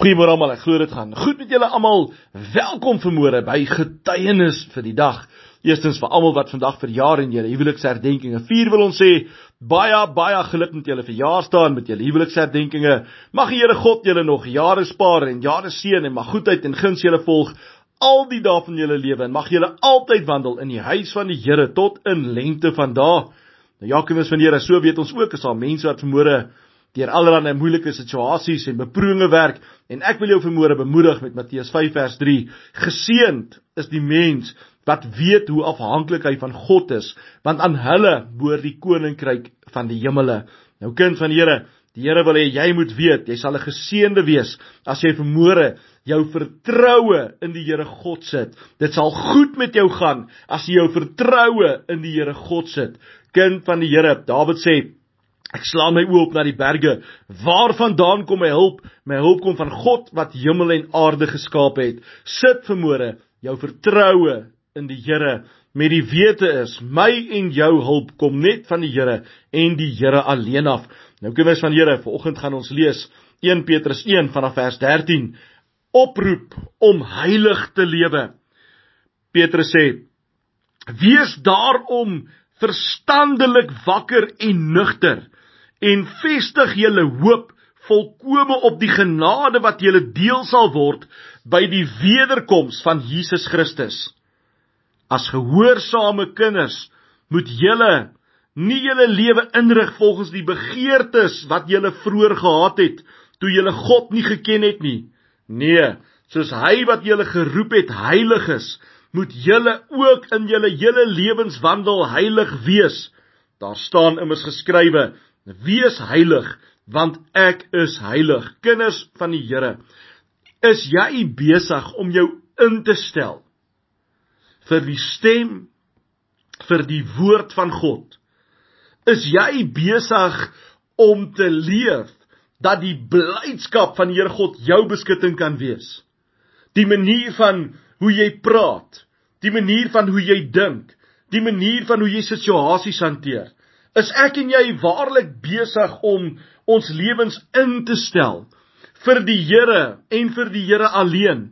Goeiemôre almal, ek glo dit gaan goed met julle almal. Welkom vanmôre by getuienis vir die dag. Eerstens vir almal wat vandag verjaar en julle huweliksherdenkinge vier wil ons sê baie baie geluk met julle verjaarsdag met julle huweliksherdenkinge. Mag die Here God julle nog jare spaar en jare seën en mag goedheid en guns julle volg al die dae van julle lewe en mag julle altyd wandel in die huis van die Here tot in lengte van dae. Nou ja, kinders van die Here, so weet ons ook is daar mense wat vanmôre deur allerlei moeilike situasies en beproewinge werk. En ek wil jou vanmôre bemoedig met Matteus 5 vers 3 geseend is die mens wat weet hoe afhanklik hy van God is want aan hulle behoort die koninkryk van die hemele. Nou kind van die Here die Here wil hê jy moet weet jy sal 'n geseënde wees as jy vanmôre jou vertroue in die Here God sit. Dit sal goed met jou gaan as jy jou vertroue in die Here God sit. Kind van die Here Dawid sê Ek slaan my oë op na die berge. Waarvandaan kom my hulp? My hulp kom van God wat hemel en aarde geskaap het. Sit vermoere jou vertroue in die Here met die wete is my en jou hulp kom net van die Here en die Here alleen af. Nou kinders van Here, vanoggend gaan ons lees 1 Petrus 1 vanaf vers 13. Oproep om heilig te lewe. Petrus sê: Wees daarom verstandelik wakker en nugter en vestig julle hoop volkome op die genade wat julle deel sal word by die wederkoms van Jesus Christus. As gehoorsame kinders moet julle nie julle lewe inrig volgens die begeertes wat julle vroeër gehad het toe julle God nie geken het nie. Nee, soos hy wat julle geroep het heilig is, moet julle ook in julle hele lewenswandel heilig wees. Daar staan immers geskrywe: Wees heilig, want ek is heilig. Kinders van die Here, is jy besig om jou in te stel vir die stem vir die woord van God? Is jy besig om te leef dat die blydskap van die Here God jou beskutting kan wees? Die manier van hoe jy praat, die manier van hoe jy dink, die manier van hoe jy situasies hanteer. Is ek en jy waarlik besig om ons lewens in te stel vir die Here en vir die Here alleen?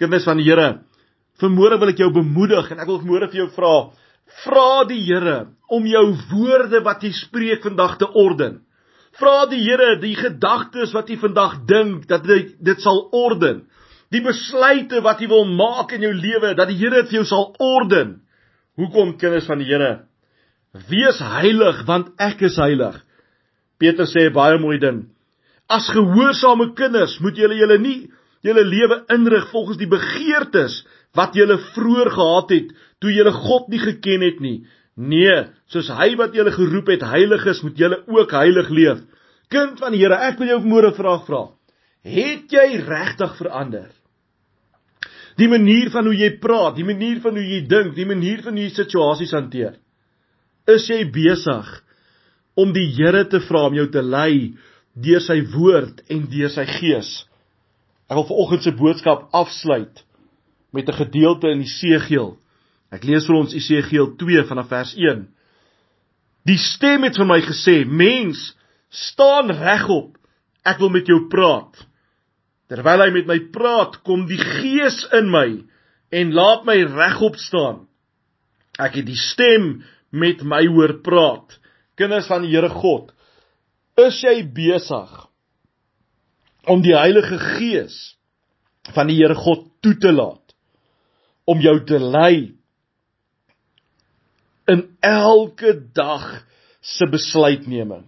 Kinders van die Here, vanmôre wil ek jou bemoedig en ek wil vanmôre vir jou vra, vra die Here om jou woorde wat jy spreek vandag te orden. Vra die Here die gedagtes wat jy vandag dink dat hy dit sal orden. Die besluite wat jy wil maak in jou lewe dat die Here dit vir jou sal orden. Hoekom kinders van die Here? Wees heilig want ek is heilig. Petrus sê baie mooi ding. As gehoorsame kinders moet julle julle nie julle lewe inrig volgens die begeertes wat julle vroeër gehad het toe julle God nie geken het nie. Nee, soos hy wat julle geroep het heilig is, moet julle ook heilig leef. Kind van die Here, ek wil jou môre vra vra. Het jy regtig verander? Die manier van hoe jy praat, die manier van hoe jy dink, die manier van hoe jy situasies hanteer. Is jy besig om die Here te vra om jou te lei deur sy woord en deur sy gees? Ek wil vanoggend se boodskap afsluit met 'n gedeelte in Esegiel. Ek lees vir ons Esegiel 2 vanaf vers 1. Die stem het vir my gesê: "Mens, staan regop. Ek wil met jou praat." Terwyl hy met my praat, kom die Gees in my en laat my regop staan. Ek het die stem met my hoor praat. Kinders van die Here God, is jy besig om die Heilige Gees van die Here God toe te laat om jou te lei in elke dag se besluitneming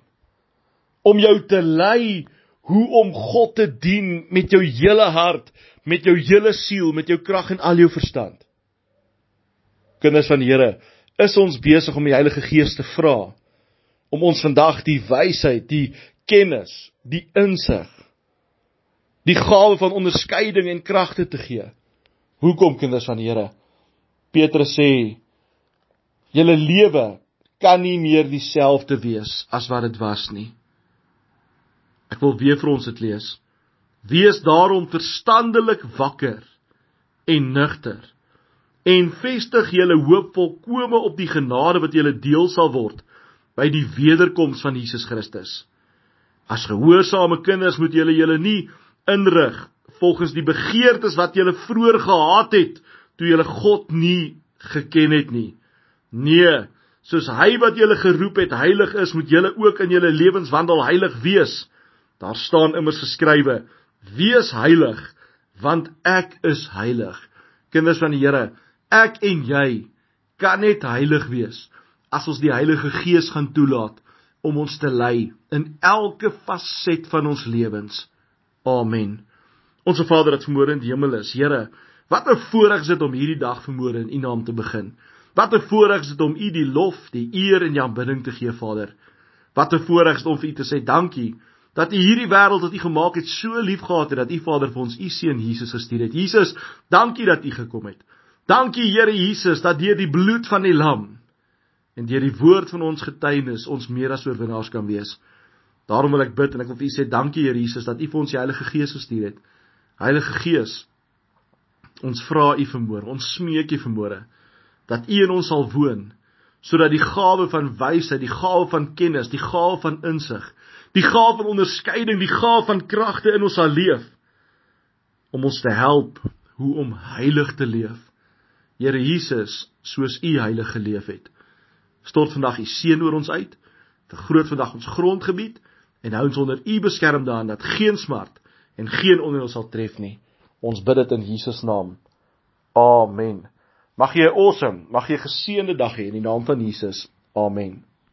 om jou te lei hoe om God te dien met jou hele hart, met jou hele siel, met jou krag en al jou verstand. Kinders van die Here, is ons besig om die Heilige Gees te vra om ons vandag die wysheid, die kennis, die insig, die gawe van onderskeiding en kragte te gee. Hoekom kinders van die Here? Petrus sê julle lewe kan nie meer dieselfde wees as wat dit was nie. Ek wil weer vir ons dit lees. Wees daarom verstandelik wakker en nugter en vestig julle hoop volkome op die genade wat julle deel sal word by die wederkoms van Jesus Christus. As gehoorsame kinders moet julle julle nie inrig volgens die begeertes wat julle vroeër gehad het toe julle God nie geken het nie. Nee, soos hy wat julle geroep het heilig is, moet julle ook in julle lewenswandel heilig wees. Daar staan immers geskrywe: Wees heilig, want ek is heilig. Kinders van die Here, ek en jy kan net heilig wees as ons die Heilige Gees gaan toelaat om ons te lei in elke faset van ons lewens. Amen. Onse Vader wat vermoere in die hemel is, Here, wat 'n voorreg is dit om hierdie dag vermoere in U naam te begin. Wat 'n voorreg is dit om U die lof, die eer en die aanbidding te gee, Vader. Wat 'n voorreg is dit om vir U te sê dankie dat U hierdie wêreld wat U gemaak het so liefgehad het dat U Vader vir ons U seun Jesus gestuur het. Jesus, dankie dat U gekom het. Dankie Here Jesus dat deur die bloed van die lam en deur die woord van ons getuienis ons meer as oorwinnaars kan wees. Daarom wil ek bid en ek wil vir U sê dankie Here Jesus dat U vir ons die Heilige Gees gestuur het. Heilige Gees, ons vra U vermoor, ons smeek U vermoor dat U in ons sal woon sodat die gawe van wysheid, die gawe van kennis, die gawe van insig, die gawe van onderskeiding, die gawe van kragte in ons sal leef om ons te help hoe om heilig te leef. Here Jesus, soos U heilig geleef het. Stort vandag U seën oor ons uit. Vergroot vandag ons grondgebied en hou ons onder U beskerm daarin dat geen smart en geen onheil sal tref nie. Ons bid dit in Jesus naam. Amen. Mag jy 'n awesome, mag jy 'n geseënde dag hê in die naam van Jesus. Amen.